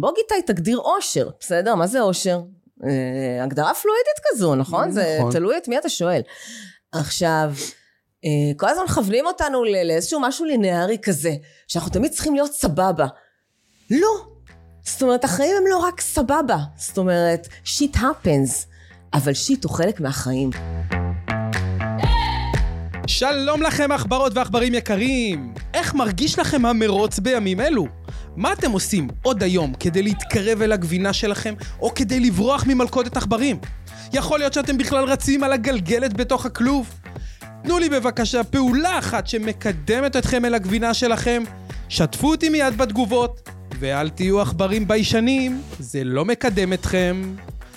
בוא גיטאי תגדיר אושר, בסדר? מה זה אושר? אה, הגדרה פלואידית כזו, נכון? זה נכון. תלוי את מי אתה שואל. עכשיו, אה, כל הזמן מכוונים אותנו לאיזשהו משהו לינארי כזה, שאנחנו תמיד צריכים להיות סבבה. לא. זאת אומרת, החיים הם לא רק סבבה. זאת אומרת, שיט happens, אבל שיט הוא חלק מהחיים. שלום לכם עכברות ועכברים יקרים! איך מרגיש לכם המרוץ בימים אלו? מה אתם עושים עוד היום כדי להתקרב אל הגבינה שלכם, או כדי לברוח ממלכודת עכברים? יכול להיות שאתם בכלל רצים על הגלגלת בתוך הכלוב? תנו לי בבקשה פעולה אחת שמקדמת אתכם אל הגבינה שלכם, שתפו אותי מיד בתגובות, ואל תהיו עכברים ביישנים, זה לא מקדם אתכם.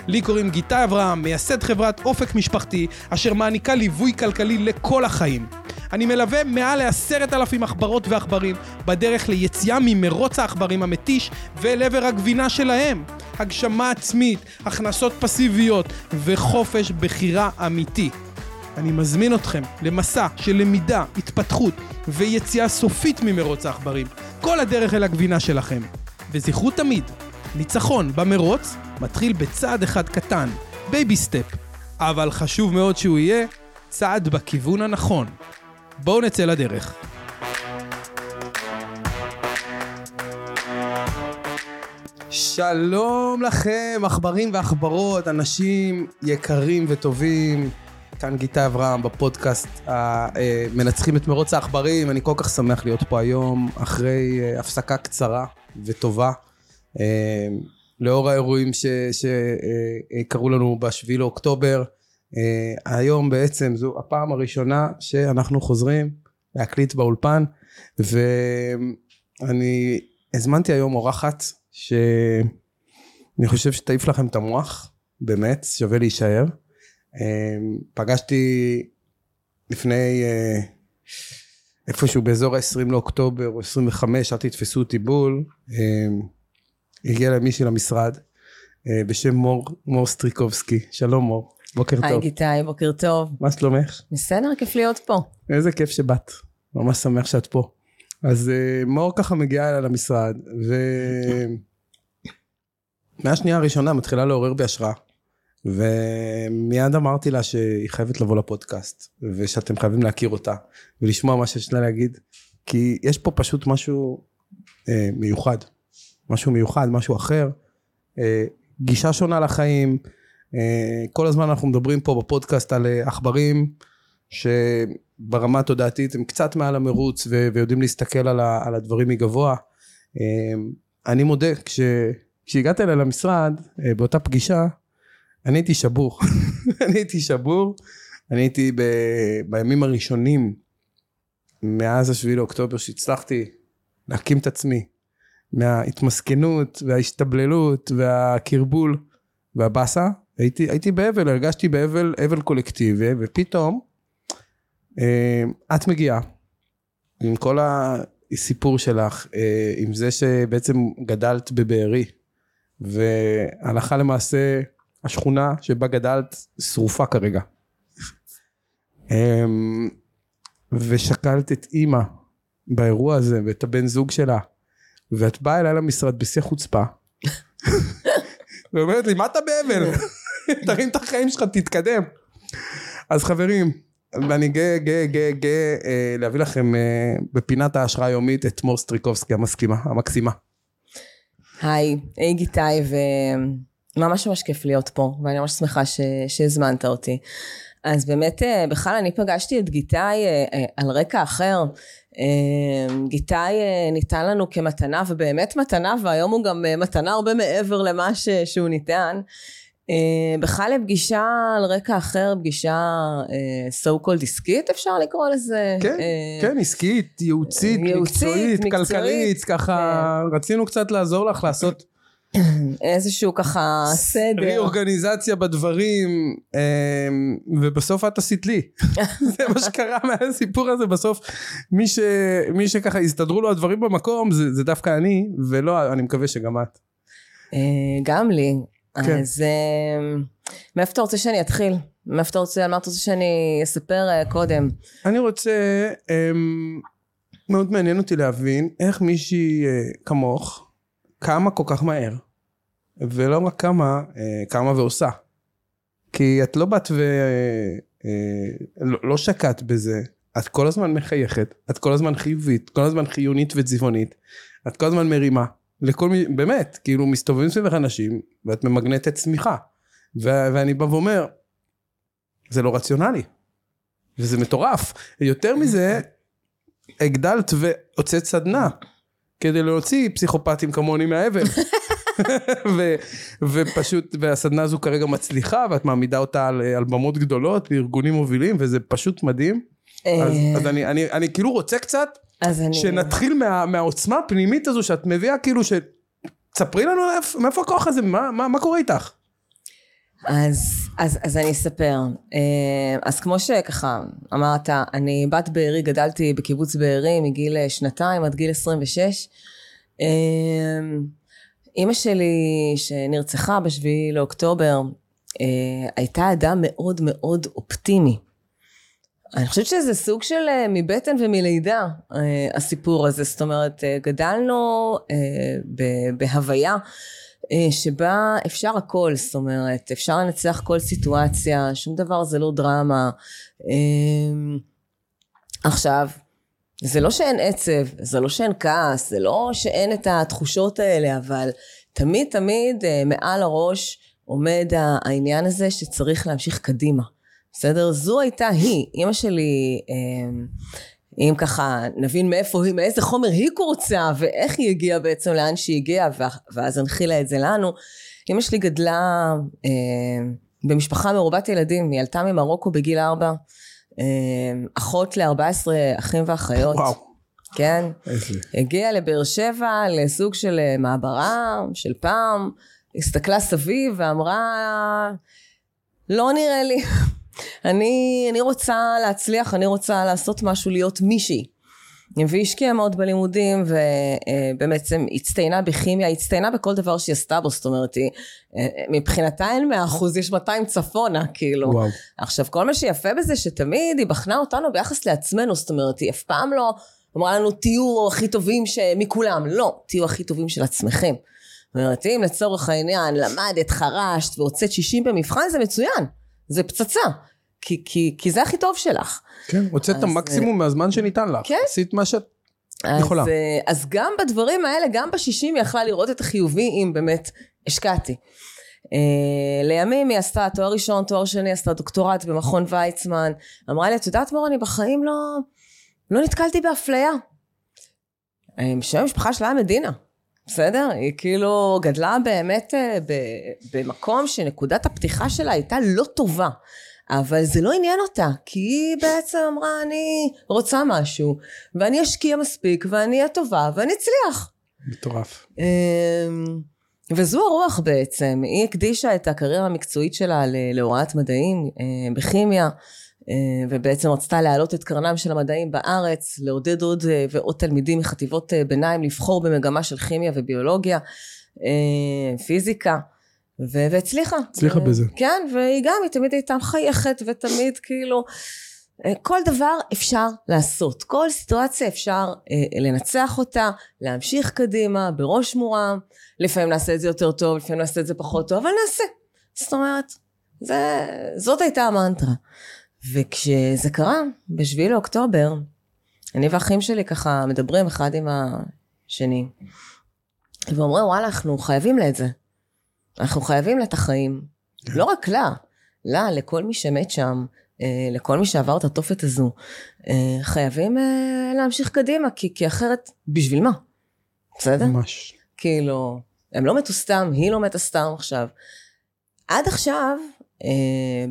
לי קוראים גיטה אברהם, מייסד חברת אופק משפחתי, אשר מעניקה ליווי כלכלי לכל החיים. אני מלווה מעל לעשרת אלפים עכברות ועכברים בדרך ליציאה ממרוץ העכברים המתיש ואל עבר הגבינה שלהם. הגשמה עצמית, הכנסות פסיביות וחופש בחירה אמיתי. אני מזמין אתכם למסע של למידה, התפתחות ויציאה סופית ממרוץ העכברים. כל הדרך אל הגבינה שלכם. וזכרו תמיד, ניצחון במרוץ מתחיל בצעד אחד קטן, baby step. אבל חשוב מאוד שהוא יהיה צעד בכיוון הנכון. בואו נצא לדרך. שלום לכם, עכברים ועכברות, אנשים יקרים וטובים. כאן גיטה אברהם בפודקאסט המנצחים את מרוץ העכברים. אני כל כך שמח להיות פה היום, אחרי אה, הפסקה קצרה וטובה. אה, לאור האירועים שקרו לנו בשביעי לאוקטובר. אה, היום בעצם זו הפעם הראשונה שאנחנו חוזרים להקליט באולפן, ואני הזמנתי היום אורחת שאני חושב שתעיף לכם את המוח, באמת, שווה להישאר. אה, פגשתי לפני אה, איפשהו באזור ה-20 לאוקטובר או 25, אל תתפסו אותי בול, הגיע אליי מישהי למשרד בשם מור, מור סטריקובסקי. שלום מור, בוקר היי טוב. גיטאי, בוקר טוב. מה שלומך? בסדר, כיף להיות פה. איזה כיף שבאת, ממש שמח שאת פה. אז אה, מור ככה מגיעה אליי למשרד, ו... מהשנייה הראשונה מתחילה לעורר בי השראה. ומיד אמרתי לה שהיא חייבת לבוא לפודקאסט, ושאתם חייבים להכיר אותה, ולשמוע מה שיש לה להגיד, כי יש פה פשוט משהו אה, מיוחד. משהו מיוחד, משהו אחר, אה, גישה שונה לחיים. אה, כל הזמן אנחנו מדברים פה בפודקאסט על אה, עכברים שברמה התודעתית הם קצת מעל המרוץ ו- ויודעים להסתכל על, ה- על הדברים מגבוה. אה, אני מודה, כש- כשהגעת אליי למשרד, באותה פגישה, אני הייתי שבור. אני הייתי שבור, אני הייתי ב- בימים הראשונים מאז השביעי לאוקטובר שהצלחתי להקים את עצמי מההתמסכנות וההשתבללות והקרבול והבאסה, הייתי, הייתי באבל, הרגשתי באבל, אבל קולקטיבי, ופתאום אה, את מגיעה עם כל הסיפור שלך, אה, עם זה שבעצם גדלת בבארי, והלכה למעשה השכונה שבה גדלת שרופה כרגע. אה, ושקלת את אימא באירוע הזה ואת הבן זוג שלה ואת באה אליי למשרד בשיא חוצפה ואומרת לי מה אתה באבל תרים את החיים שלך תתקדם אז חברים ואני גאה גאה גאה גאה אה, להביא לכם אה, בפינת ההשראה היומית את מור סטריקובסקי המסכימה המקסימה היי, היי גיטאי, וממש ממש כיף להיות פה, ואני ממש שמחה ש... שהזמנת אותי. אז באמת, אה, בכלל אני פגשתי את גיטאי אה, אה, על רקע אחר. אה, גיטאי ניתן לנו כמתנה, ובאמת מתנה, והיום הוא גם מתנה הרבה מעבר למה ש... שהוא ניתן. אה, בכלל לפגישה על רקע אחר, פגישה אה, so called עסקית אפשר לקרוא לזה. כן, אה, כן עסקית ייעוצית מקצועית כלכלית ככה רצינו קצת לעזור לך לעשות איזשהו ככה סדר. ריאורגניזציה בדברים, אמ, ובסוף את עשית לי. זה מה שקרה מהסיפור הזה, בסוף מי, ש, מי שככה הסתדרו לו הדברים במקום זה, זה דווקא אני, ולא, אני מקווה שגם את. גם לי. כן. אז אה, מאיפה אתה רוצה שאני אתחיל? מאיפה אתה רוצה, על מה אתה רוצה שאני אספר אה, קודם? אני רוצה, אמ, מאוד מעניין אותי להבין איך מישהי אה, כמוך, קמה כל כך מהר, ולא רק קמה, אה, קמה ועושה. כי את לא באת ו... לא, לא שקעת בזה, את כל הזמן מחייכת, את כל הזמן חיובית, כל הזמן חיונית וצבעונית, את כל הזמן מרימה. לכל מי, באמת, כאילו מסתובבים סביבך אנשים, ואת ממגנטת צמיחה. ו- ואני בא ואומר, זה לא רציונלי. וזה מטורף. יותר מזה, הגדלת והוצאת סדנה, כדי להוציא פסיכופטים כמוני מהאבל. ו- ופשוט, והסדנה הזו כרגע מצליחה, ואת מעמידה אותה על, על במות גדולות, בארגונים מובילים, וזה פשוט מדהים. אז, אז אני, אני, אני כאילו רוצה קצת, אז אני... שנתחיל מה, מהעוצמה הפנימית הזו שאת מביאה, כאילו ש... תספרי לנו איפה- מאיפה הכוח הזה, מה, מה, מה קורה איתך? אז, אז, אז אני אספר. אה, אז כמו שככה אמרת, אני בת בארי, גדלתי בקיבוץ בארי מגיל אה, שנתיים עד גיל 26. אה, אימא שלי שנרצחה בשביעי לאוקטובר, הייתה אדם מאוד מאוד אופטימי. אני חושבת שזה סוג של אה, מבטן ומלידה, אה, הסיפור הזה. זאת אומרת, אה, גדלנו בהוויה שבה אפשר הכל, זאת אומרת, אפשר לנצח כל סיטואציה, שום דבר זה לא דרמה. עכשיו, זה לא שאין עצב, זה לא שאין כעס, זה לא שאין את התחושות האלה, אבל תמיד תמיד מעל הראש עומד העניין הזה שצריך להמשיך קדימה. בסדר? זו הייתה היא, אימא שלי, אמ, אם ככה נבין מאיפה היא, מאיזה חומר היא קורצה ואיך היא הגיעה בעצם לאן שהיא הגיעה ואז הנחילה את זה לנו. אימא שלי גדלה אמ, במשפחה מרובת ילדים, היא עלתה ממרוקו בגיל ארבע, אמ, אחות ל-14 אחים ואחיות. וואו. כן. איזה. הגיעה לבאר שבע לסוג של אה, מעברה של פעם, הסתכלה סביב ואמרה, לא נראה לי. אני, אני רוצה להצליח, אני רוצה לעשות משהו, להיות מישהי. והיא השקיעה מאוד בלימודים ובעצם הצטיינה בכימיה, הצטיינה בכל דבר שהיא עשתה בו, זאת אומרת, היא, מבחינתה אין מאה אחוז, יש 200 צפונה, כאילו. וואו. עכשיו, כל מה שיפה בזה, שתמיד היא בחנה אותנו ביחס לעצמנו, זאת אומרת, היא אף פעם לא אמרה לנו, תהיו הכי טובים ש... מכולם, לא, תהיו הכי טובים של עצמכם. זאת אומרת, אם לצורך העניין למדת, חרשת והוצאת 60 במבחן, זה מצוין. זה פצצה. כי, כי, כי זה הכי טוב שלך. כן, הוצאת את המקסימום מהזמן שניתן לך. כן. עשית מה שאת אז, יכולה. אה, אז גם בדברים האלה, גם בשישים היא יכלה לראות את החיובי אם באמת השקעתי. Uh, לימים היא עשתה תואר ראשון, תואר שני, עשתה דוקטורט במכון ויצמן. אמרה לי, את יודעת מור, אני בחיים לא, לא נתקלתי באפליה. אה, שם המשפחה שלה היה מדינה. בסדר? היא כאילו גדלה באמת ב- במקום שנקודת הפתיחה שלה הייתה לא טובה. אבל זה לא עניין אותה, כי היא בעצם אמרה, אני רוצה משהו, ואני אשקיע מספיק, ואני אהיה טובה, ואני אצליח. מטורף. אמ, וזו הרוח בעצם, היא הקדישה את הקריירה המקצועית שלה להוראת מדעים אה, בכימיה, אה, ובעצם רצתה להעלות את קרנם של המדעים בארץ, לעודד עוד אה, ועוד תלמידים מחטיבות אה, ביניים לבחור במגמה של כימיה וביולוגיה, אה, פיזיקה. ו- והצליחה. הצליחה ו- בזה. כן, והיא גם, היא תמיד הייתה מחייכת, ותמיד כאילו, אה, כל דבר אפשר לעשות. כל סיטואציה אפשר אה, לנצח אותה, להמשיך קדימה, בראש מורם. לפעמים נעשה את זה יותר טוב, לפעמים נעשה את זה פחות טוב, אבל נעשה. זאת אומרת, זה, זאת הייתה המנטרה. וכשזה קרה, בשביעי לאוקטובר, אני והאחים שלי ככה מדברים אחד עם השני, ואומרים, וואלה, אנחנו חייבים לה את זה. אנחנו חייבים לה את החיים. לא רק לה, לה, לכל מי שמת שם, אה, לכל מי שעבר את התופת הזו. אה, חייבים אה, להמשיך קדימה, כי, כי אחרת, בשביל מה? בסדר? ממש. כאילו, הם לא מתו סתם, היא לא מתה סתם עכשיו. עד עכשיו,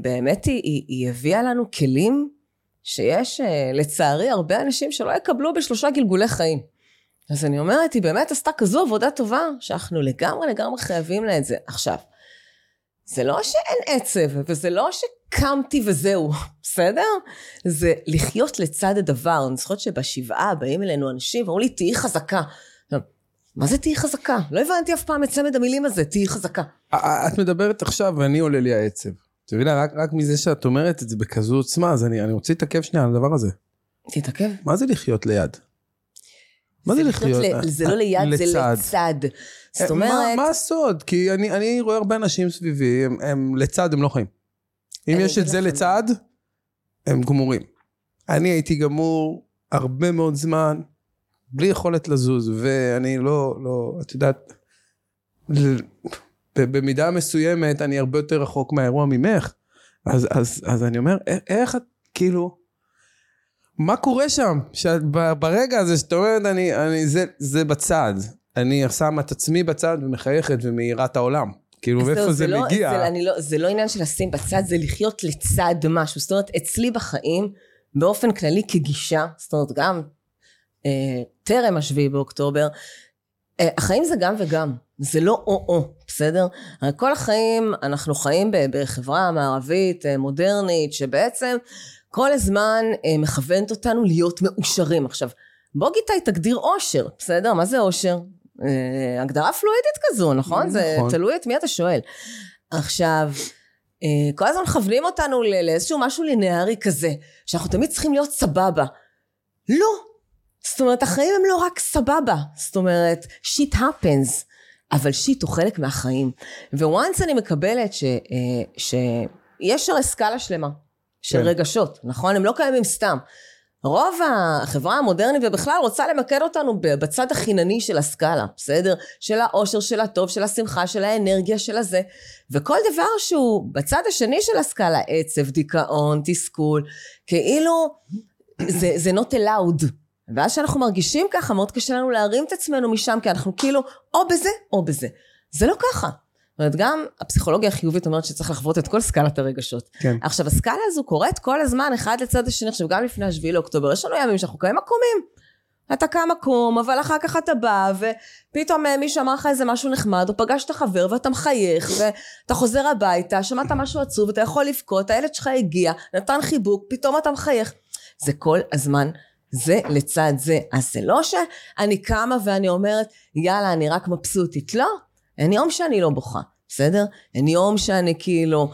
באמת היא, היא, היא הביאה לנו כלים שיש אה, לצערי הרבה אנשים שלא יקבלו בשלושה גלגולי חיים. אז אני אומרת, היא באמת עשתה כזו עבודה טובה, שאנחנו לגמרי לגמרי חייבים לה את זה. עכשיו, זה לא שאין עצב, וזה לא שקמתי וזהו, בסדר? זה לחיות לצד הדבר. אני זוכרת שבשבעה באים אלינו אנשים ואומרים לי, תהיי חזקה. מה זה תהיי חזקה? לא הבנתי אף פעם את צמד המילים הזה, תהיי חזקה. את מדברת עכשיו ואני עולה לי העצב. את מבינה, רק, רק מזה שאת אומרת את זה בכזו עוצמה, אז אני, אני רוצה להתעכב שנייה על הדבר הזה. תתעכב. מה זה לחיות ליד? מה זה לחיות? ל- זה לא ליד, זה לצד. זאת מה- אומרת, מה הסוד? כי אני, אני רואה הרבה אנשים סביבי, הם, הם לצד, הם לא חיים. אם אני יש את זה לך לצד, הם גמורים. אני הייתי גמור הרבה מאוד זמן, בלי יכולת לזוז, ואני לא, לא, את יודעת, במידה מסוימת אני הרבה יותר רחוק מהאירוע ממך. אז, אז, אז אני אומר, איך את, כאילו, מה קורה שם? שאת, ברגע הזה שאת אומרת, אני, אני, זה, זה בצד. אני שמה את עצמי בצד ומחייכת ומאירה את העולם. כאילו, מאיפה זהו, זה, לא, מגיע? זה, אני לא, זה לא עניין של לשים בצד, זה לחיות לצד משהו. זאת אומרת, אצלי בחיים, באופן כללי כגישה, זאת אומרת, גם אה, טרם השביעי באוקטובר, אה, החיים זה גם וגם, זה לא או-או, בסדר? כל החיים, אנחנו חיים בחברה מערבית, אה, מודרנית, שבעצם כל הזמן אה, מכוונת אותנו להיות מאושרים. עכשיו, בוא גיטאי תגדיר אושר, בסדר? מה זה אושר? אה, הגדרה פלואידית כזו, נכון? זה נכון. תלוי את מי אתה שואל. עכשיו, אה, כל הזמן מכוונים אותנו לאיזשהו משהו לינארי כזה, שאנחנו תמיד צריכים להיות סבבה. לא. זאת אומרת, החיים הם לא רק סבבה. זאת אומרת, שיט happens. אבל שיט הוא חלק מהחיים. וואנס אני מקבלת ש, אה, שיש הרי סקאלה שלמה של כן. רגשות, נכון? הם לא קיימים סתם. רוב החברה המודרנית ובכלל רוצה למקד אותנו בצד החינני של הסקאלה, בסדר? של האושר, של הטוב, של השמחה, של האנרגיה, של הזה. וכל דבר שהוא בצד השני של הסקאלה, עצב, דיכאון, תסכול, כאילו זה, זה not allowed. ואז כשאנחנו מרגישים ככה, מאוד קשה לנו להרים את עצמנו משם, כי אנחנו כאילו או בזה או בזה. זה לא ככה. זאת אומרת, גם הפסיכולוגיה החיובית אומרת שצריך לחוות את כל סקלת הרגשות. כן. עכשיו, הסקאלה הזו קורית כל הזמן, אחד לצד השני. עכשיו, גם לפני השביעי לאוקטובר, יש לנו ימים שאנחנו קמים עקומים. אתה קם עקום, אבל אחר כך אתה בא, ופתאום אה, מישהו אמר לך איזה משהו נחמד, או פגשת חבר ואתה מחייך, ואתה חוזר הביתה, שמעת משהו עצוב, אתה יכול לבכות, הילד שלך הגיע, נתן חיבוק, פתאום אתה מחייך. זה כל הזמן, זה לצד זה. אז זה לא שאני קמה ואני אומרת, יאללה, אני רק מבסוטית. לא, אין יום שאני לא בוכה, בסדר? אין יום שאני כאילו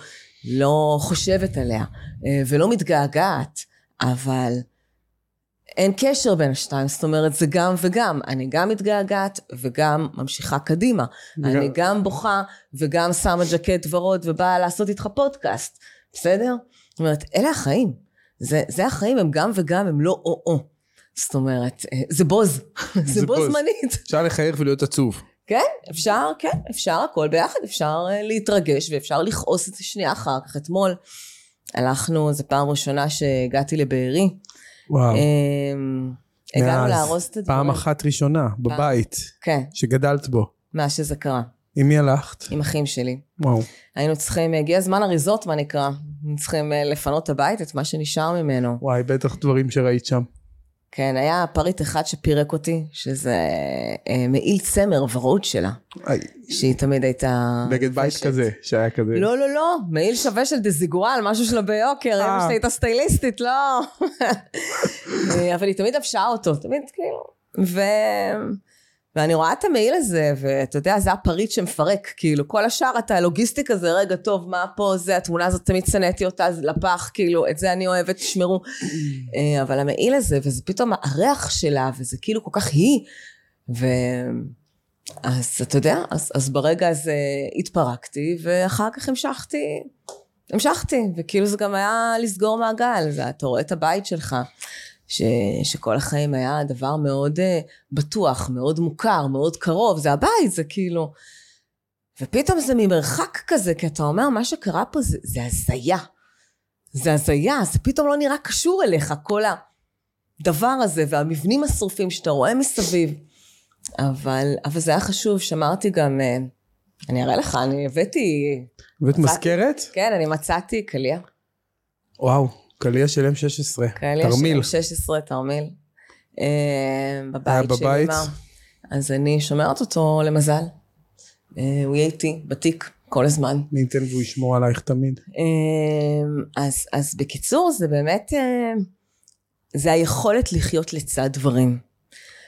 לא חושבת עליה, אה, ולא מתגעגעת, אבל... אין קשר בין השתיים, זאת אומרת זה גם וגם, אני גם מתגעגעת וגם ממשיכה קדימה, וגם- אני גם בוכה וגם שמה ג'קט ורוד ובאה לעשות איתך פודקאסט, בסדר? זאת אומרת, אלה החיים, זה, זה החיים, הם גם וגם, הם לא או-או, זאת אומרת, אה, זה בוז, זה בו בוז. זמנית, אפשר לחייך ולהיות עצוב. כן, אפשר, כן, אפשר הכל ביחד, אפשר אה, להתרגש ואפשר לכעוס את זה שנייה אחר כך, אתמול הלכנו, זו פעם ראשונה שהגעתי לבארי, וואו. אמ, הגענו מאז, לארוז את הדברים. פעם אחת ראשונה, בבית, כן, שגדלת בו. מאז שזה קרה, עם מי הלכת? עם אחים שלי. וואו. היינו צריכים, הגיע זמן אריזות, מה נקרא. צריכים אה, לפנות את הבית, את מה שנשאר ממנו. וואי, בטח דברים שראית שם. כן, היה פריט אחד שפירק אותי, שזה אה, מעיל צמר ורוד שלה, איי, שהיא תמיד הייתה... בגד בית. כזה, שהיה כזה. לא, לא, לא, מעיל שווה של דזיגורל, משהו שלה ביוקר, אה. אמא שלי הייתה סטייליסטית, לא. אה, אבל היא תמיד לבשה אותו, תמיד כאילו. ו... ואני רואה את המעיל הזה, ואתה יודע, זה הפריט שמפרק, כאילו, כל השאר אתה לוגיסטיקה זה, רגע, טוב, מה פה, זה, התמונה הזאת, תמיד שנאתי אותה, לפח, כאילו, את זה אני אוהבת, תשמרו. אה, אבל המעיל הזה, וזה פתאום הריח שלה, וזה כאילו כל כך היא, ו... אז אתה יודע, אז, אז ברגע הזה התפרקתי, ואחר כך המשכתי, המשכתי, וכאילו זה גם היה לסגור מעגל, זה, אתה רואה את הבית שלך, ש, שכל החיים היה דבר מאוד uh, בטוח, מאוד מוכר, מאוד קרוב, זה הבית, זה כאילו... ופתאום זה ממרחק כזה, כי אתה אומר, מה שקרה פה זה, זה הזיה. זה הזיה, זה פתאום לא נראה קשור אליך, כל הדבר הזה, והמבנים השרופים שאתה רואה מסביב. אבל, אבל זה היה חשוב, שמרתי גם, אה, אני אראה לך, אני הבאתי, מצאתי. מזכרת? כן, אני מצאתי קליע. וואו, קליע של M16. קליע תרמיל. של 16 תרמיל. אה, בבית של בבית? אמא. אז אני שומרת אותו למזל. אה, הוא יהיה איתי בתיק כל הזמן. מי ייתן והוא ישמור עלייך תמיד. אה, אז, אז בקיצור, זה באמת, אה, זה היכולת לחיות לצד דברים.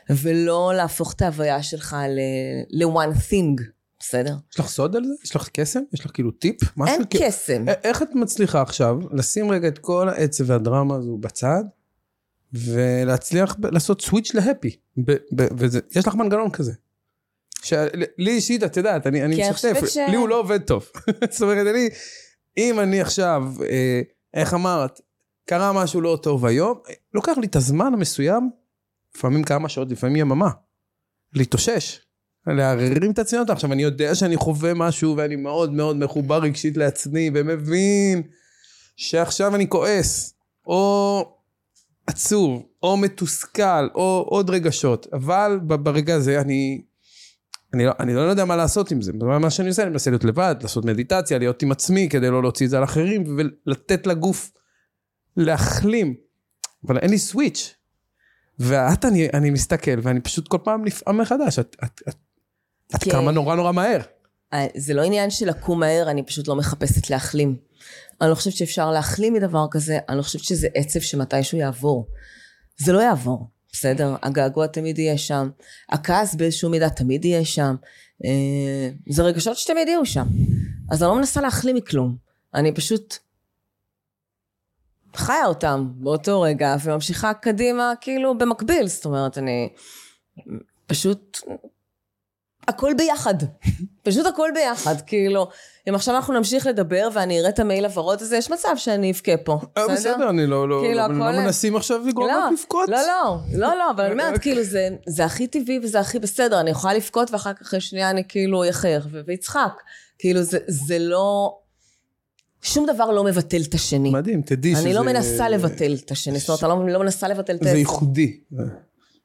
ולא להפוך את ההוויה שלך ל-one thing, בסדר? יש לך סוד על זה? יש לך קסם? יש לך כאילו טיפ? משהו אין כאילו- קסם. א- איך את מצליחה עכשיו לשים רגע את כל העצב והדרמה הזו בצד, ולהצליח ב- לעשות סוויץ' להפי. ויש לך מנגנון כזה. לי אישית, את יודעת, אני, אני משתף, ש- לי הוא לא עובד טוב. זאת אומרת, אני, אם אני עכשיו, אה, איך אמרת, קרה משהו לא טוב היום, לוקח לי את הזמן המסוים, לפעמים כמה שעות, לפעמים יממה, להתאושש. להרים את אותה. עכשיו, אני יודע שאני חווה משהו ואני מאוד מאוד מחובר רגשית לעצמי ומבין שעכשיו אני כועס, או עצוב, או מתוסכל, או עוד רגשות, אבל ברגע הזה אני, אני, לא, אני לא יודע מה לעשות עם זה. מה שאני עושה, אני מנסה להיות לבד, לעשות מדיטציה, להיות עם עצמי כדי לא להוציא את זה על אחרים, ולתת לגוף להחלים. אבל אין לי סוויץ'. ואת, אני, אני מסתכל, ואני פשוט כל פעם נפעם מחדש. את, את, את, את כן. קמה נורא נורא מהר. אה, זה לא עניין של לקום מהר, אני פשוט לא מחפשת להחלים. אני לא חושבת שאפשר להחלים מדבר כזה, אני לא חושבת שזה עצב שמתישהו יעבור. זה לא יעבור, בסדר? הגעגוע תמיד יהיה שם, הכעס באיזשהו מידה תמיד יהיה שם, אה, זה רגשות שתמיד יהיו שם. אז אני לא מנסה להחלים מכלום, אני פשוט חיה אותם באותו רגע וממשיכה קדימה כאילו במקביל, זאת אומרת אני פשוט הכל ביחד, פשוט הכל ביחד, כאילו, אם עכשיו אנחנו נמשיך לדבר ואני אראה את המייל הוורוד הזה, יש מצב שאני אבכה פה, אה, בסדר, אני לא, לא, כאילו, לא, לא מנסים עכשיו לגרום לא, לך לבכות. לא, לא, לא, לא, אבל אני אומרת, כאילו, זה, זה הכי טבעי וזה הכי בסדר, אני יכולה לבכות ואחר כך אחרי שנייה אני כאילו אחייך ו- ואצחק. כאילו, זה, זה לא... שום דבר לא מבטל את השני. מדהים, תדעי שזה... אני לא מנסה לבטל את השני, זאת אומרת, אני לא, לא מנסה לבטל את זה. ייחודי.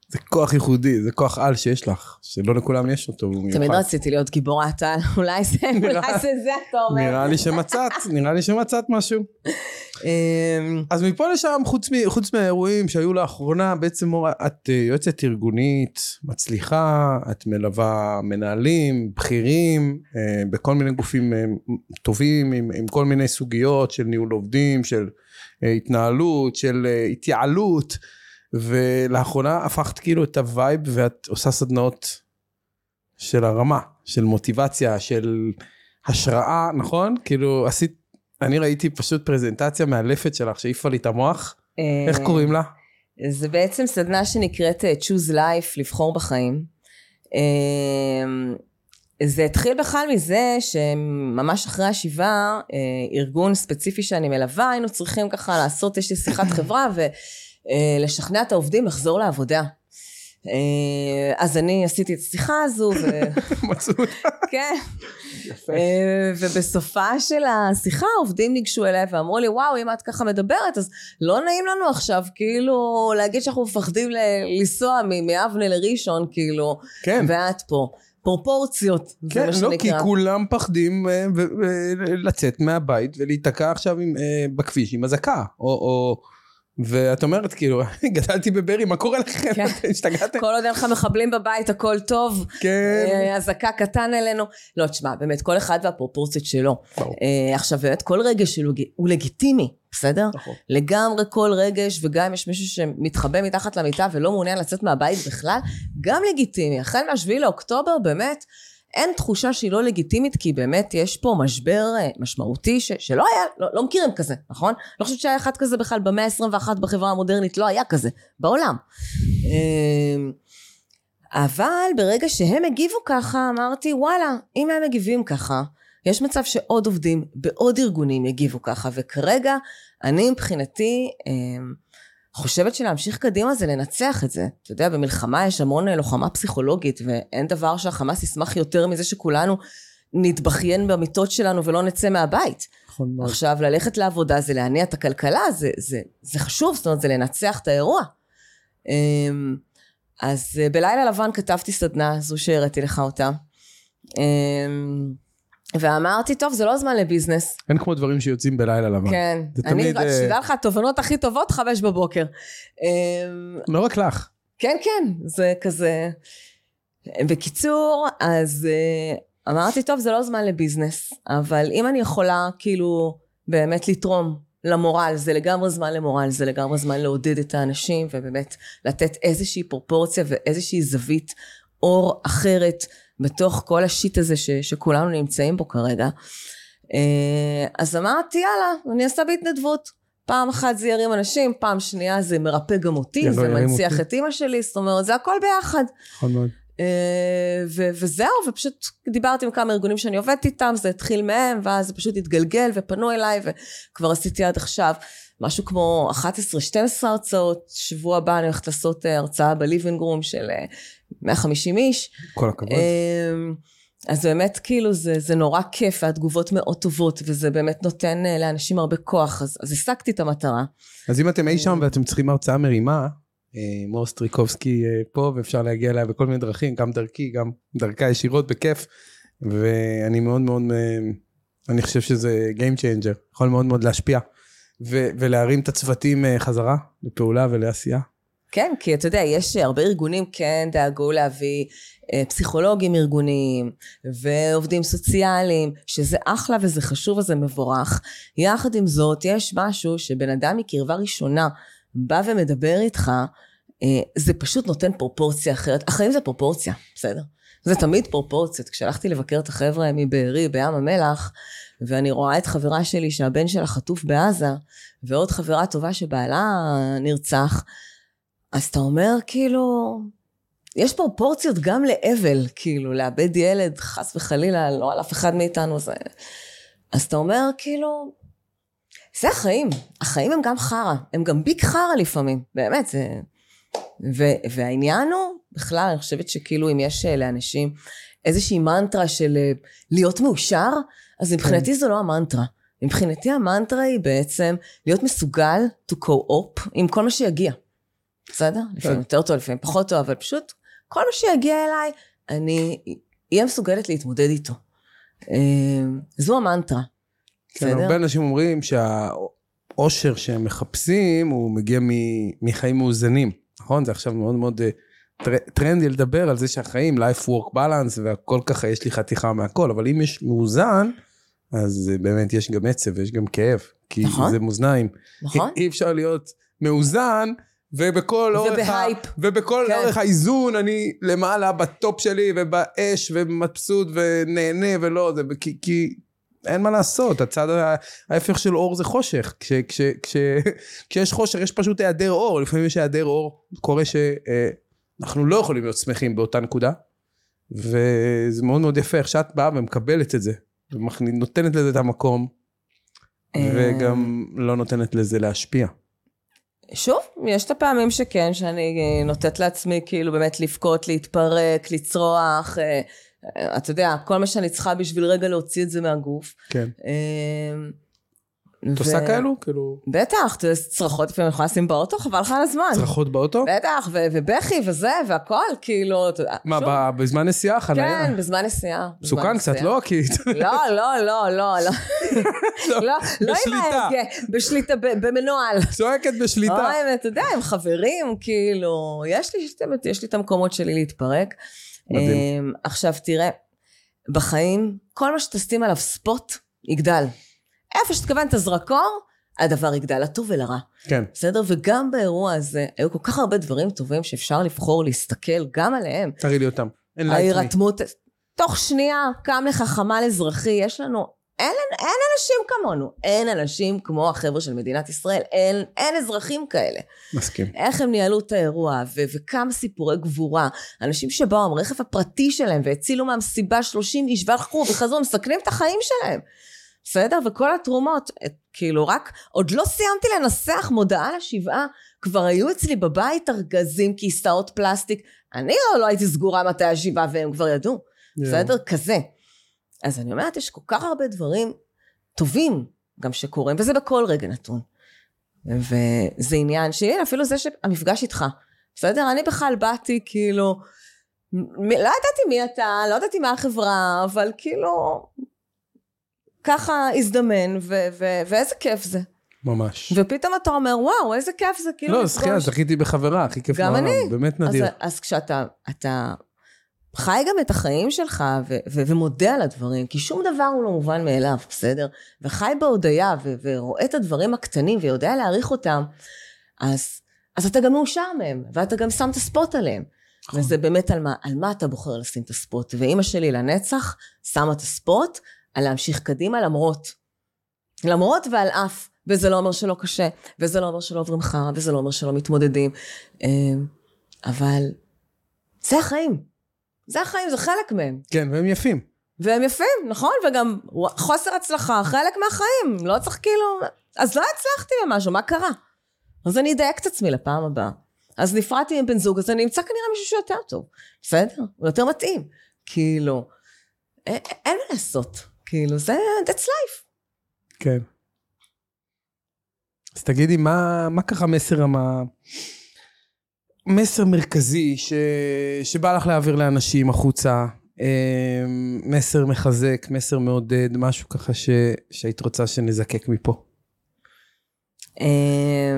זה כוח ייחודי, זה כוח על שיש לך, שלא לכולם יש אותו, הוא מיוחד. תמיד רציתי להיות גיבורת על, אולי זה, אולי זה זה אתה אומר. נראה לי שמצאת, נראה לי שמצאת משהו. אמ, אז מפה לשם, חוץ, מ, חוץ מהאירועים שהיו לאחרונה, בעצם מורה, את אה, יועצת ארגונית, מצליחה, את מלווה מנהלים, בכירים, אה, בכל מיני גופים אה, טובים, עם, עם כל מיני סוגיות של ניהול עובדים, של התנהלות, של התייעלות, ולאחרונה הפכת כאילו את ה vibe ואת עושה סדנאות של הרמה, של מוטיבציה, של השראה, נכון? כאילו עשית, אני ראיתי פשוט פרזנטציה מאלפת שלך שהעיפה לי את המוח. איך אה, קוראים לה? זה בעצם סדנה שנקראת אה, Choose Life, לבחור בחיים. אה, זה התחיל בכלל מזה שממש אחרי השבעה, ארגון ספציפי שאני מלווה, היינו צריכים ככה לעשות איזושהי שיחת חברה ולשכנע את העובדים לחזור לעבודה. אה, אז אני עשיתי את השיחה הזו, ו... מצאו אותה. כן. יפה. אה, ובסופה של השיחה העובדים ניגשו אליי ואמרו לי וואו אם את ככה מדברת אז לא נעים לנו עכשיו כאילו להגיד שאנחנו מפחדים ל- לנסוע מאבנה לראשון כאילו כן, ואת פה פרופורציות זה כן, מה לא, כי שנקרא כולם פחדים אה, ו- ו- לצאת מהבית ולהיתקע עכשיו אה, בכביש עם אזעקה, או... ואת אומרת כאילו, גדלתי בברי, מה קורה לכם? כן. השתגעתם? כל עוד אין לך מחבלים בבית הכל טוב כן. אה, אזעקה קטן אלינו לא תשמע באמת כל אחד והפרופורציות שלו ברור. אה, עכשיו באמת כל רגש הוא לגיטימי בסדר? נכון. לגמרי כל רגש, וגם אם יש מישהו שמתחבא מתחת למיטה ולא מעוניין לצאת מהבית בכלל, גם לגיטימי. החל מהשביעי לאוקטובר, באמת, אין תחושה שהיא לא לגיטימית, כי באמת יש פה משבר אה, משמעותי ש, שלא היה, לא, לא מכירים כזה, נכון? לא חושבת שהיה אחד כזה בכלל במאה ה-21 בחברה המודרנית, לא היה כזה, בעולם. אמ, אבל ברגע שהם הגיבו ככה, אמרתי, וואלה, אם הם מגיבים ככה, יש מצב שעוד עובדים בעוד ארגונים יגיבו ככה, וכרגע אני מבחינתי אמ, חושבת שלהמשיך קדימה זה לנצח את זה. אתה יודע, במלחמה יש המון אה, לוחמה פסיכולוגית, ואין דבר שהחמאס ישמח יותר מזה שכולנו נתבכיין במיטות שלנו ולא נצא מהבית. נכון מאוד. עכשיו, ללכת לעבודה זה להניע את הכלכלה, זה, זה, זה חשוב, זאת אומרת, זה לנצח את האירוע. אמ, אז אה, בלילה לבן כתבתי סדנה, זו שהראיתי לך אותה. אמ, ואמרתי, טוב, זה לא זמן לביזנס. אין כמו דברים שיוצאים בלילה לבן. כן. זה אני, תמיד, רק אה, שתדע לך, התובנות הכי טובות, חמש בבוקר. אמ, לא רק לך. כן, כן, זה כזה... בקיצור, אז אה, אמרתי, טוב, זה לא זמן לביזנס, אבל אם אני יכולה, כאילו, באמת לתרום למורל, זה לגמרי זמן למורל, זה לגמרי זמן לעודד את האנשים, ובאמת לתת איזושהי פרופורציה ואיזושהי זווית אור אחרת בתוך כל השיט הזה ש, שכולנו נמצאים בו כרגע. אה, אז אמרתי, יאללה, אני אעשה בהתנדבות. פעם אחת זה ירים אנשים, פעם שנייה זה מרפא גם אותי, זה מנציח. את אימא שלי, זאת אומרת, זה הכל ביחד. נכון מאוד. אה, ו- וזהו, ופשוט דיברתי עם כמה ארגונים שאני עובדת איתם, זה התחיל מהם, ואז זה פשוט התגלגל ופנו אליי, וכבר עשיתי עד עכשיו משהו כמו 11-12 הרצאות. שבוע הבא אני הולכת לעשות אה, הרצאה בליבינג רום של 150 איש. כל הכבוד. אמ, אז באמת כאילו זה, זה נורא כיף והתגובות מאוד טובות וזה באמת נותן אה, לאנשים הרבה כוח אז, אז השגתי את המטרה. אז אם אתם אי. שם ואתם צריכים הרצאה מרימה, אה, מור סטריקובסקי אה, פה ואפשר להגיע אליה בכל מיני דרכים, גם דרכי, גם דרכה ישירות בכיף. ואני מאוד מאוד, אני חושב שזה Game Changer, יכול מאוד מאוד להשפיע. ו- ולהרים את הצוותים חזרה לפעולה ולעשייה. כן, כי אתה יודע, יש הרבה ארגונים כן דאגו להביא אה, פסיכולוגים ארגוניים ועובדים סוציאליים, שזה אחלה וזה חשוב וזה מבורך. יחד עם זאת, יש משהו שבן אדם מקרבה ראשונה בא ומדבר איתך, אה, זה פשוט נותן פרופורציה אחרת. החיים זה פרופורציה, בסדר? זה תמיד פרופורציות. כשהלכתי לבקר את החבר'ה מבארי בים המלח, ואני רואה את חברה שלי שהבן שלה חטוף בעזה, ועוד חברה טובה שבעלה נרצח, אז אתה אומר כאילו, יש פרופורציות גם לאבל, כאילו, לאבד ילד, חס וחלילה, לא על אף אחד מאיתנו, זה... אז אתה אומר, כאילו, זה החיים. החיים הם גם חרא, הם גם ביג חרא לפעמים, באמת, זה... ו, והעניין הוא, בכלל, אני חושבת שכאילו אם יש אה, לאנשים איזושהי מנטרה של אה, להיות מאושר, אז מבחינתי זו לא המנטרה. מבחינתי המנטרה היא בעצם להיות מסוגל to co-op עם כל מה שיגיע. בסדר? לפעמים יותר טוב, לפעמים פחות טוב, אבל פשוט כל מה שיגיע אליי, אני אהיה מסוגלת להתמודד איתו. אה, זו המנטרה. כן, בסדר? הרבה אנשים אומרים שהאושר שהם מחפשים הוא מגיע מחיים מאוזנים, נכון? זה עכשיו מאוד מאוד אה, טר- טרנדי לדבר על זה שהחיים, life work balance והכל ככה, יש לי חתיכה מהכל, אבל אם יש מאוזן, אז אה, באמת יש גם עצב ויש גם כאב, כי נכון. זה מאזניים. נכון? אי אפשר להיות מאוזן. ובכל אורך, ה... ובכל כן. אורך האיזון אני למעלה בטופ שלי ובאש ומבסוט ונהנה ולא, זה כי, כי אין מה לעשות, הצד ההפך של אור זה חושך. כש, כש, כש, כשיש חושך יש פשוט היעדר אור, לפעמים יש היעדר אור, קורה שאנחנו לא יכולים להיות שמחים באותה נקודה, וזה מאוד מאוד יפה איך שאת באה ומקבלת את זה, ונותנת לזה את המקום, אה, וגם לא נותנת לזה להשפיע. שוב, יש את הפעמים שכן, שאני אה, נותנת לעצמי כאילו באמת לבכות, להתפרק, לצרוח, אה, אה, אתה יודע, כל מה שאני צריכה בשביל רגע להוציא את זה מהגוף. כן. את עושה כאלו? כאילו, בטח, צרחות לפעמים אני יכולה לשים באוטו, חבל לך על הזמן. צרחות באוטו? בטח, ובכי וזה, והכל, כאילו, אתה יודע. מה, בזמן נסיעה, חניה? כן, בזמן נסיעה. מסוכן קצת. לא? כי... לא, לא, לא, לא, לא. לא, לא עם בשליטה. ההגה, בשליטה, במנוהל. צועקת בשליטה. אוי, אתה יודע, עם חברים, כאילו, יש לי, יש לי את המקומות שלי להתפרק. מדהים. אמ, עכשיו, תראה, בחיים, כל מה שתשים עליו ספוט, יגדל. איפה שתכוון את הזרקור, הדבר יגדל, לטוב ולרע. כן. בסדר? וגם באירוע הזה, היו כל כך הרבה דברים טובים שאפשר לבחור להסתכל גם עליהם. תראי לי אותם. אין לעצמי. ההירתמות, תוך שנייה קם לך חמ"ל אזרחי, יש לנו, אין, אין אנשים כמונו, אין אנשים כמו החבר'ה של מדינת ישראל, אין, אין אזרחים כאלה. מסכים. איך הם ניהלו את האירוע, ו- וכמה סיפורי גבורה. אנשים שבאו עם הרכב הפרטי שלהם והצילו מהמסיבה 30 איש והלכו וחזרו, מסכנים את החיים שלהם. בסדר? וכל התרומות, את- כאילו רק, עוד לא סיימתי לנסח מודעה לשבעה, כבר היו אצלי בבית ארגזים, כיסאות פלסטיק. אני לא, לא הייתי סגורה מתי השבעה והם כבר ידעו. בסדר? כזה. אז אני אומרת, יש כל כך הרבה דברים טובים גם שקורים, וזה בכל רגע נתון. וזה עניין שהנה, אפילו זה שהמפגש איתך, בסדר? אני בכלל באתי כאילו, לא ידעתי מי אתה, לא ידעתי מה החברה, אבל כאילו, ככה הזדמן, ו- ו- ואיזה כיף זה. ממש. ופתאום אתה אומר, וואו, איזה כיף זה, כאילו, לא, זכייה, זכיתי בחברה, הכי כיף גם בעולם. אני. באמת אז, נדיר. אז כשאתה אתה חי גם את החיים שלך ו- ו- ומודה על הדברים, כי שום דבר הוא לא מובן מאליו, בסדר? וחי בהודיה ו- ורואה את הדברים הקטנים ויודע להעריך אותם, אז, אז אתה גם מאושר מהם, ואתה גם שם את הספוט עליהם. נכון. וזה באמת על מה, על מה אתה בוחר לשים את הספוט. ואימא שלי לנצח שמה את הספוט על להמשיך קדימה למרות. למרות ועל אף וזה לא אומר שלא קשה, וזה לא אומר שלא עוברים חרא, וזה לא אומר שלא מתמודדים. אמ, אבל זה החיים. זה החיים, זה חלק מהם. כן, והם יפים. והם יפים, נכון? וגם חוסר הצלחה, חלק מהחיים. לא צריך כאילו... אז לא הצלחתי במשהו, מה קרה? אז אני אדייק את עצמי לפעם הבאה. אז נפרדתי עם בן זוג, אז אני אמצא כנראה מישהו שיותר טוב. בסדר? הוא יותר מתאים. כאילו, אין, אין מה לעשות. כאילו, זה, that's life. כן. אז תגידי, מה, מה ככה מסר המה... מסר מרכזי ש... שבא לך להעביר לאנשים החוצה, אה, מסר מחזק, מסר מעודד, משהו ככה ש... שהיית רוצה שנזקק מפה. אה,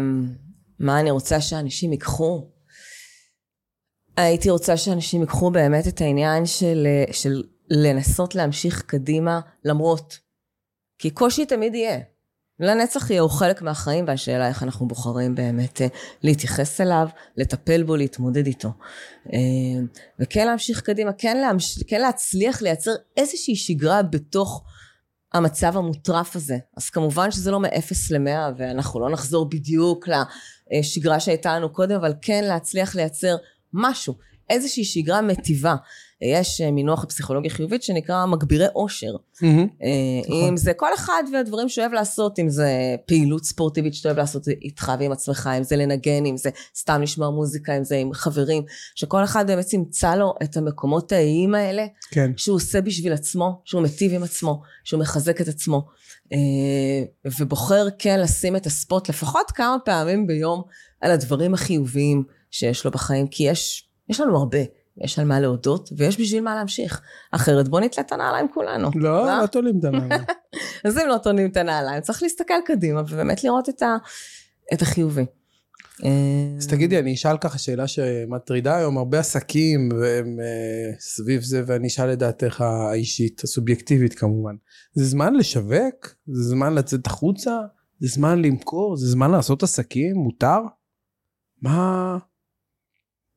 מה אני רוצה שאנשים ייקחו? הייתי רוצה שאנשים ייקחו באמת את העניין של, של לנסות להמשיך קדימה למרות. כי קושי תמיד יהיה. לנצח יהיה הוא חלק מהחיים והשאלה איך אנחנו בוחרים באמת אה, להתייחס אליו, לטפל בו, להתמודד איתו. אה, וכן להמשיך קדימה, כן, להמש... כן להצליח לייצר איזושהי שגרה בתוך המצב המוטרף הזה. אז כמובן שזה לא מ-0 ל-100 ואנחנו לא נחזור בדיוק לשגרה שהייתה לנו קודם, אבל כן להצליח לייצר משהו, איזושהי שגרה מטיבה. יש אה, מינוח בפסיכולוגיה חיובית שנקרא מגבירי עושר. Mm-hmm. אם זה כל אחד והדברים שאוהב לעשות, אם זה פעילות ספורטיבית שאתה אוהב לעשות איתך ועם עצמך, אם זה לנגן, אם זה סתם לשמוע מוזיקה, אם זה עם חברים, שכל אחד באמת ימצא לו את המקומות האיים האלה, כן. שהוא עושה בשביל עצמו, שהוא מטיב עם עצמו, שהוא מחזק את עצמו. אה, ובוחר כן לשים את הספוט לפחות כמה פעמים ביום על הדברים החיוביים שיש לו בחיים, כי יש, יש לנו הרבה. יש על מה להודות, ויש בשביל מה להמשיך. אחרת בוא נתלה את הנעליים כולנו. לא, לא, לא תולים את הנעליים. אז אם לא תולים את הנעליים, צריך להסתכל קדימה ובאמת לראות את, ה, את החיובי. אז תגידי, אני אשאל ככה שאלה שמטרידה היום הרבה עסקים והם uh, סביב זה, ואני אשאל את דעתך האישית, הסובייקטיבית כמובן. זה זמן לשווק? זה זמן לצאת החוצה? זה זמן למכור? זה זמן לעשות עסקים? מותר? מה...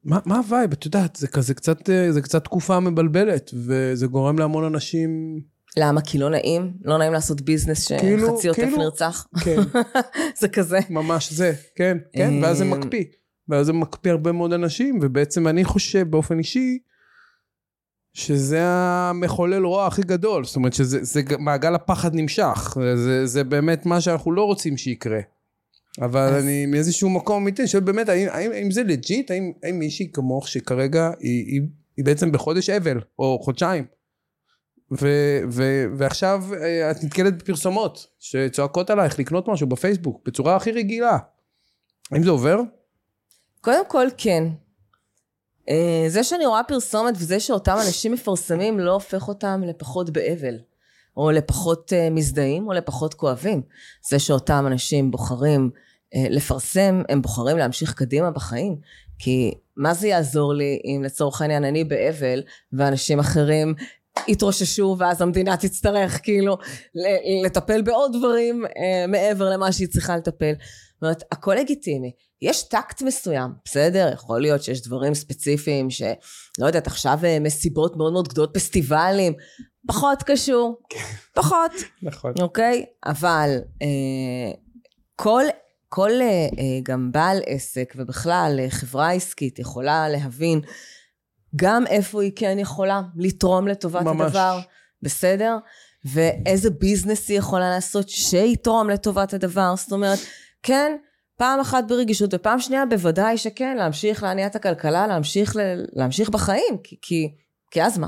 מה, מה ה vibe? את יודעת, זה כזה קצת, אה, זה קצת תקופה מבלבלת, וזה גורם להמון אנשים... למה? כי לא נעים? לא נעים לעשות business שחצי כאילו, עוטף כאילו, נרצח? כן. זה כזה. ממש זה, כן, כן, ואז זה אה, מקפיא. ואז זה מקפיא הרבה מאוד אנשים, ובעצם אני חושב באופן אישי, שזה המחולל רוע הכי גדול. זאת אומרת שזה זה, מעגל הפחד נמשך. זה, זה באמת מה שאנחנו לא רוצים שיקרה. אבל אז... אני מאיזשהו מקום אמיתי, שבאמת, האם, האם, האם זה לג'יט? האם, האם מישהי כמוך שכרגע היא, היא, היא בעצם בחודש אבל, או חודשיים, ו, ו, ועכשיו אה, את נתקלת בפרסומות שצועקות עלייך לקנות משהו בפייסבוק בצורה הכי רגילה. האם זה עובר? קודם כל כן. אה, זה שאני רואה פרסומת וזה שאותם אנשים מפרסמים לא הופך אותם לפחות באבל. או לפחות אה, מזדהים או לפחות כואבים. זה שאותם אנשים בוחרים לפרסם, הם בוחרים להמשיך קדימה בחיים. כי מה זה יעזור לי אם לצורך העניין אני באבל ואנשים אחרים יתרוששו ואז המדינה תצטרך כאילו לטפל בעוד דברים אה, מעבר למה שהיא צריכה לטפל. זאת אומרת, הכל לגיטימי. יש טקט מסוים, בסדר? יכול להיות שיש דברים ספציפיים שלא יודעת, עכשיו מסיבות מאוד מאוד גדולות, פסטיבלים, פחות קשור, כן. פחות. נכון. אוקיי? אבל אה, כל, כל אה, אה, גם בעל עסק ובכלל אה, חברה עסקית יכולה להבין גם איפה היא כן יכולה לתרום לטובת ממש. הדבר, בסדר? ואיזה ביזנס היא יכולה לעשות שיתרום לטובת הדבר. זאת אומרת, כן, פעם אחת ברגישות ופעם שנייה בוודאי שכן, להמשיך להניע את הכלכלה, להמשיך, להמשיך בחיים, כי, כי, כי אז מה?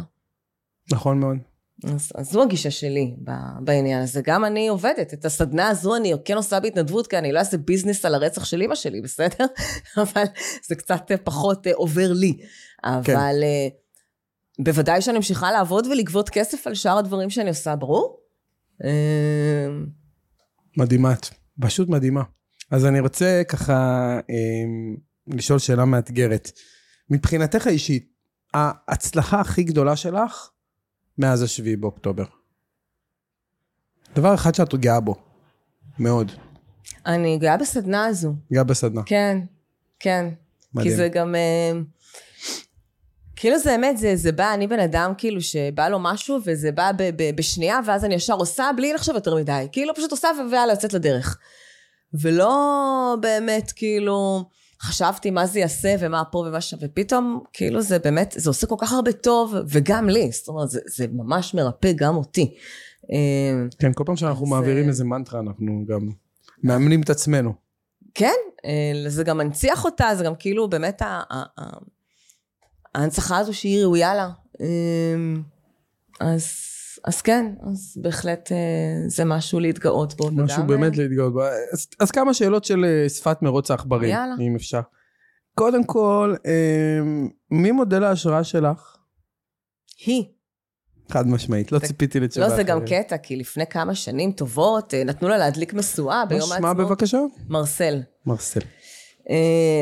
נכון מאוד. אז, אז זו הגישה שלי בעניין הזה. גם אני עובדת, את הסדנה הזו אני כן עושה בהתנדבות, כי אני לא אעשה ביזנס על הרצח של אימא שלי, בסדר? אבל זה קצת פחות אה, עובר לי. אבל כן. בוודאי שאני ממשיכה לעבוד ולגבות כסף על שאר הדברים שאני עושה, ברור? אה, מדהימה את, פשוט מדהימה. אז אני רוצה ככה לשאול שאלה מאתגרת. מבחינתך האישית, ההצלחה הכי גדולה שלך מאז השביעי באוקטובר? דבר אחד שאת גאה בו, מאוד. אני גאה בסדנה הזו. גאה בסדנה. כן, כן. מדהים. כי זה גם... אה, כאילו זה אמת, זה, זה בא, אני בן אדם כאילו שבא לו משהו וזה בא ב, ב, בשנייה ואז אני ישר עושה בלי לחשוב יותר מדי. כאילו פשוט עושה ויאללה, יוצאת לדרך. ולא באמת כאילו חשבתי מה זה יעשה ומה פה ומה שם, ופתאום כאילו זה באמת, זה עושה כל כך הרבה טוב, וגם לי, זאת אומרת, זה, זה ממש מרפא גם אותי. אה, כן, כל פעם שאנחנו אז, מעבירים אה, איזה מנטרה, אנחנו גם מאמנים את עצמנו. כן, אה, זה גם מנציח אותה, זה גם כאילו באמת ההנצחה הזו שהיא ראויה לה. אז, אז כן, אז בהחלט אה, זה משהו להתגאות בו. משהו וגם, באמת אה, להתגאות בו. אז, אז כמה שאלות של אה, שפת מרוץ העכברים, יאללה. אם אפשר. קודם כל, מי מודל ההשראה שלך? היא. חד משמעית, לא ציפיתי לתשובה לא, זה גם אחרת. קטע, כי לפני כמה שנים טובות נתנו לה להדליק משואה ביום מה שמה העצמאות. בבקשה? מרסל. מרסל.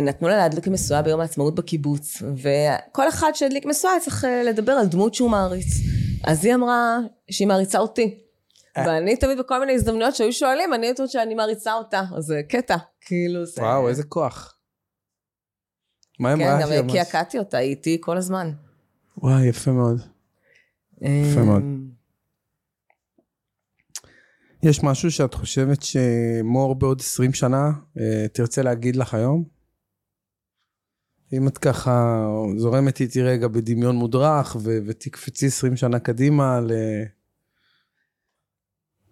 נתנו לה להדליק משואה ביום העצמאות בקיבוץ, וכל אחד שהדליק משואה צריך לדבר על דמות שהוא מעריץ. אז היא אמרה שהיא מעריצה אותי. אה. ואני תמיד בכל מיני הזדמנויות שהיו שואלים, אני יודעת שאני מעריצה אותה. אז זה קטע, כאילו זה... וואו, איזה כוח. מה כן, אמרה? גם שהיא ממש- קעקעתי אותה, היא איתי כל הזמן. וואי, יפה מאוד. יפה מאוד. אה, יש משהו שאת חושבת שמור בעוד 20 שנה אה, תרצה להגיד לך היום? אם את ככה זורמת איתי רגע בדמיון מודרך ו- ותקפצי 20 שנה קדימה ל...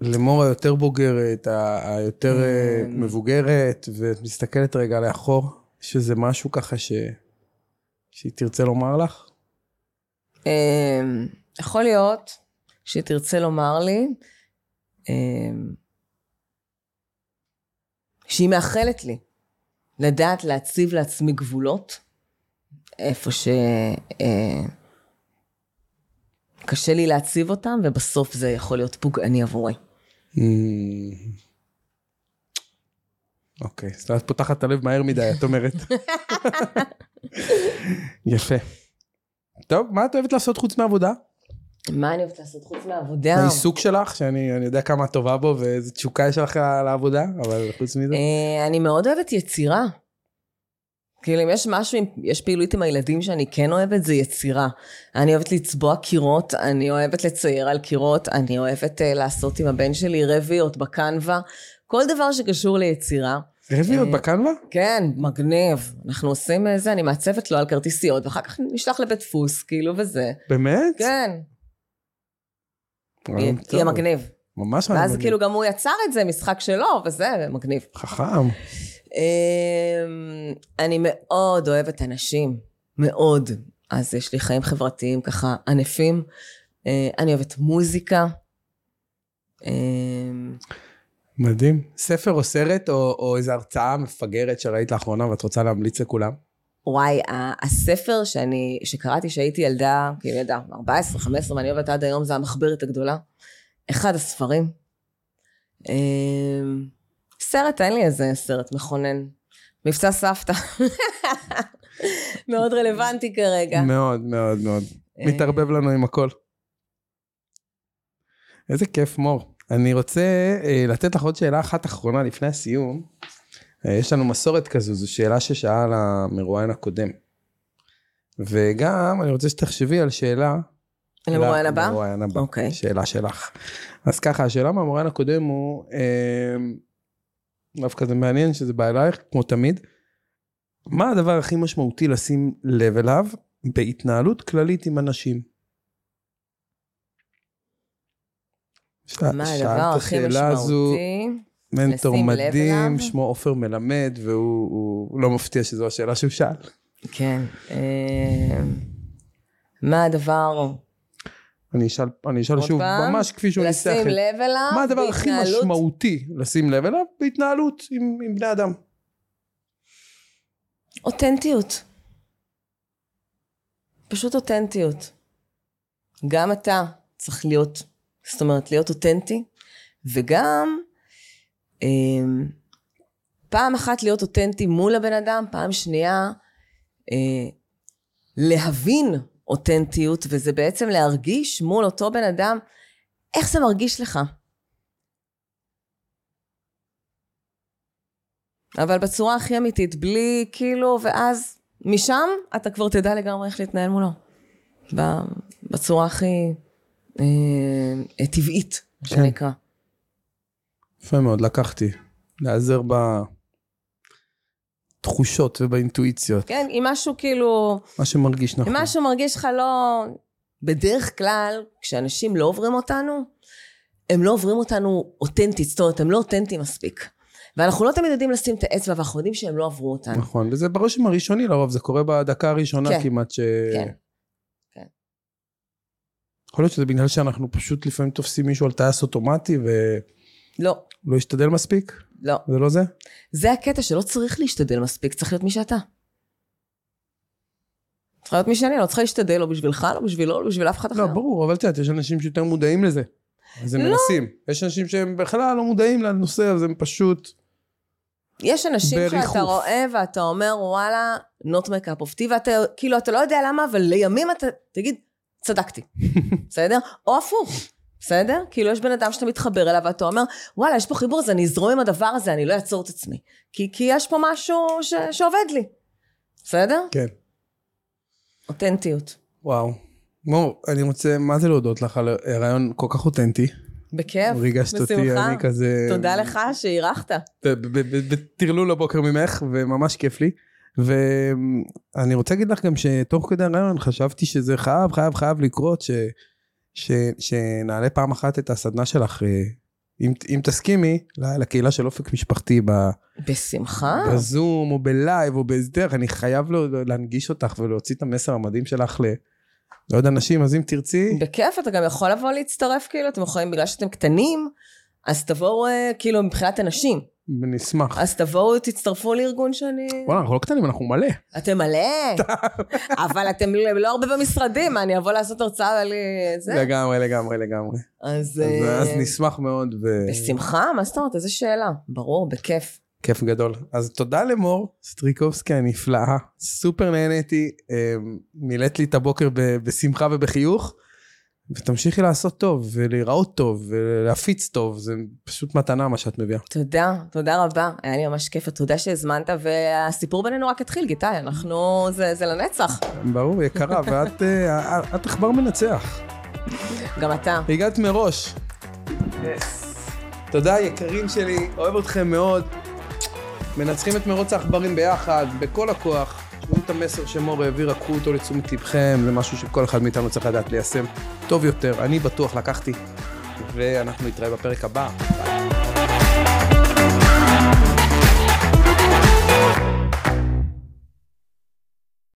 למור היותר בוגרת, ה- היותר אה, אמ. מבוגרת, ואת מסתכלת רגע לאחור, יש איזה משהו ככה ש... שהיא תרצה לומר לך? אה, יכול להיות שהיא תרצה לומר לי אה, שהיא מאחלת לי לדעת להציב לעצמי גבולות איפה ש... אה, קשה לי להציב אותם, ובסוף זה יכול להיות פוגעני עבורי. Mm. אוקיי, אז את פותחת את הלב מהר מדי, את אומרת. יפה. טוב, מה את אוהבת לעשות חוץ מעבודה? מה אני אוהבת לעשות חוץ מהעבודה? העיסוק שלך, שאני אני יודע כמה את טובה בו ואיזה תשוקה יש לך לעבודה, אבל חוץ מזה. אה, אני מאוד אוהבת יצירה. כאילו, אם יש משהו, יש פעילות עם הילדים שאני כן אוהבת, זה יצירה. אני אוהבת לצבוע קירות, אני אוהבת לצייר על קירות, אני אוהבת uh, לעשות עם הבן שלי רביעות בקנווה, כל דבר שקשור ליצירה. רביעיות אה, בקנווה? כן, מגניב. אנחנו עושים אה, זה, אני מעצבת לו על כרטיסיות, ואחר כך נשלח לבית דפוס, כאילו, וזה. באמת? כן, יהיה. מגניב. ממש רעיון ואז מגניב. כאילו גם הוא יצר את זה, משחק שלו, וזה, מגניב. חכם. אמ, אני מאוד אוהבת אנשים, מאוד. אז יש לי חיים חברתיים ככה ענפים. אה, אני אוהבת מוזיקה. אמ, מדהים. ספר או סרט או, או איזו הרצאה מפגרת שראית לאחרונה ואת רוצה להמליץ לכולם? וואי, הספר שאני, שקראתי כשהייתי ילדה, כאילו ילדה, 14, 15, ואני אוהבת עד היום, זה המחברת הגדולה. אחד הספרים. סרט, אין לי איזה סרט מכונן. מבצע סבתא. מאוד רלוונטי כרגע. מאוד מאוד מאוד. אה, מתערבב לנו עם הכל. איזה כיף מור. אני רוצה אה, לתת לך עוד שאלה אחת אחרונה לפני הסיום. אה, יש לנו מסורת כזו, זו שאלה ששאל המרואיין הקודם. וגם אני רוצה שתחשבי על שאלה. למרואיין הבא? למרואיין הבא. אוקיי. שאלה שלך. אז ככה, השאלה מהמרואיין הקודם הוא, אה, דווקא זה מעניין שזה בא אלייך, כמו תמיד. מה הדבר הכי משמעותי לשים לב אליו בהתנהלות כללית עם אנשים? מה הדבר הכי משמעותי? מנטור מדהים? שמו עופר מלמד, והוא הוא לא מפתיע שזו השאלה שהוא שאל. כן. אמ, מה הדבר? אני אשאל, אני אשאל שוב, פעם? ממש כפי שהוא ניסח לשים לב אליו מה הדבר הכי משמעותי לשים לב אליו בהתנהלות עם, עם בני אדם? אותנטיות. פשוט אותנטיות. גם אתה צריך להיות, זאת אומרת, להיות אותנטי, וגם אמ, פעם אחת להיות אותנטי מול הבן אדם, פעם שנייה אה, להבין אותנטיות, וזה בעצם להרגיש מול אותו בן אדם איך זה מרגיש לך. אבל בצורה הכי אמיתית, בלי כאילו, ואז משם אתה כבר תדע לגמרי איך להתנהל מולו. בצורה הכי אה, טבעית, מה כן. שנקרא. יפה מאוד, לקחתי. להיעזר בתחושות ובאינטואיציות, כן, אם משהו כאילו, מה שמרגיש נכון. אם משהו מרגיש לך לא... בדרך כלל, כשאנשים לא עוברים אותנו, הם לא עוברים אותנו אותנטית, זאת אומרת, הם לא אותנטיים מספיק. ואנחנו לא תמיד יודעים לשים את האצבע, ואנחנו יודעים שהם לא עברו אותנו. נכון, וזה ברושם הראשוני לרוב, זה קורה בדקה הראשונה כן. כמעט ש... כן. כן. יכול להיות שזה בגלל שאנחנו פשוט לפעמים תופסים מישהו על טייס אוטומטי ולא לא, השתדל מספיק? לא. זה לא זה? זה הקטע שלא צריך להשתדל מספיק, צריך להיות מי שאתה. צריך להיות מי שאני, לא צריכה להשתדל, לא בשבילך, לא בשבילו, לא בשביל אף אחד אחר. לא, ברור, אבל את יודעת, יש אנשים שיותר מודעים לזה. אז הם לא. מנסים. יש אנשים שהם בכלל לא מודעים לנושא, אז הם פשוט... יש אנשים בריחוף. שאתה רואה ואתה אומר, וואלה, not make up of tea, ואתה, כאילו, אתה לא יודע למה, אבל לימים אתה תגיד, צדקתי, בסדר? או הפוך, בסדר? כאילו, יש בן אדם שאתה מתחבר אליו, ואתה אומר, וואלה, יש פה חיבור, אז אני אזרום עם הדבר הזה, אני לא אעצור את עצמי. כי, כי יש פה משהו ש, שעובד לי, בסדר? כן. אותנטיות. וואו. מור, אני רוצה, מה זה להודות לך על רעיון כל כך אותנטי? בכיף, ריגשת אותי. אני כזה... תודה לך שאירחת. בטרלול הבוקר ממך, וממש כיף לי. ואני רוצה להגיד לך גם שתוך כדי הרעיון חשבתי שזה חייב, חייב, חייב לקרות, ש... ש... שנעלה פעם אחת את הסדנה שלך, אה, אם, אם תסכימי, לקהילה של אופק משפחתי ב- בשמחה. בזום או בלייב או בהסדר, אני חייב לו- להנגיש אותך ולהוציא את המסר המדהים שלך ל... לעוד אנשים, אז אם תרצי, בכיף, אתה גם יכול לבוא להצטרף, כאילו, אתם יכולים, בגלל שאתם קטנים, אז תבואו, אה, כאילו, מבחינת אנשים. נשמח. אז תבואו, תצטרפו לארגון שאני... וואלה, אנחנו לא קטנים, אנחנו מלא. אתם מלא, אבל אתם לא הרבה במשרדים, אני אבוא לעשות הרצאה על זה? לגמרי, לגמרי, לגמרי. אז... אז, אה, נשמח מאוד. בשמחה, מה זאת אומרת? איזה שאלה. ברור, בכיף. כיף גדול. אז תודה למור סטריקובסקי הנפלאה, סופר נהניתי, אה, מילאת לי את הבוקר בשמחה ובחיוך, ותמשיכי לעשות טוב, ולהיראות טוב, ולהפיץ טוב, זה פשוט מתנה מה שאת מביאה. תודה, תודה רבה. היה לי ממש כיף, ותודה שהזמנת, והסיפור בינינו רק התחיל, גיטאי, אנחנו... זה, זה לנצח. ברור, יקרה, ואת אה, את עכבר מנצח. גם אתה. הגעת מראש. תודה יקרים שלי, אוהב אתכם מאוד. מנצחים את מרוץ העכברים ביחד, בכל הכוח. תשמעו את המסר שמור העביר, קחו אותו לתשומת לבכם, זה משהו שכל אחד מאיתנו צריך לדעת ליישם טוב יותר. אני בטוח לקחתי, ואנחנו נתראה בפרק הבא.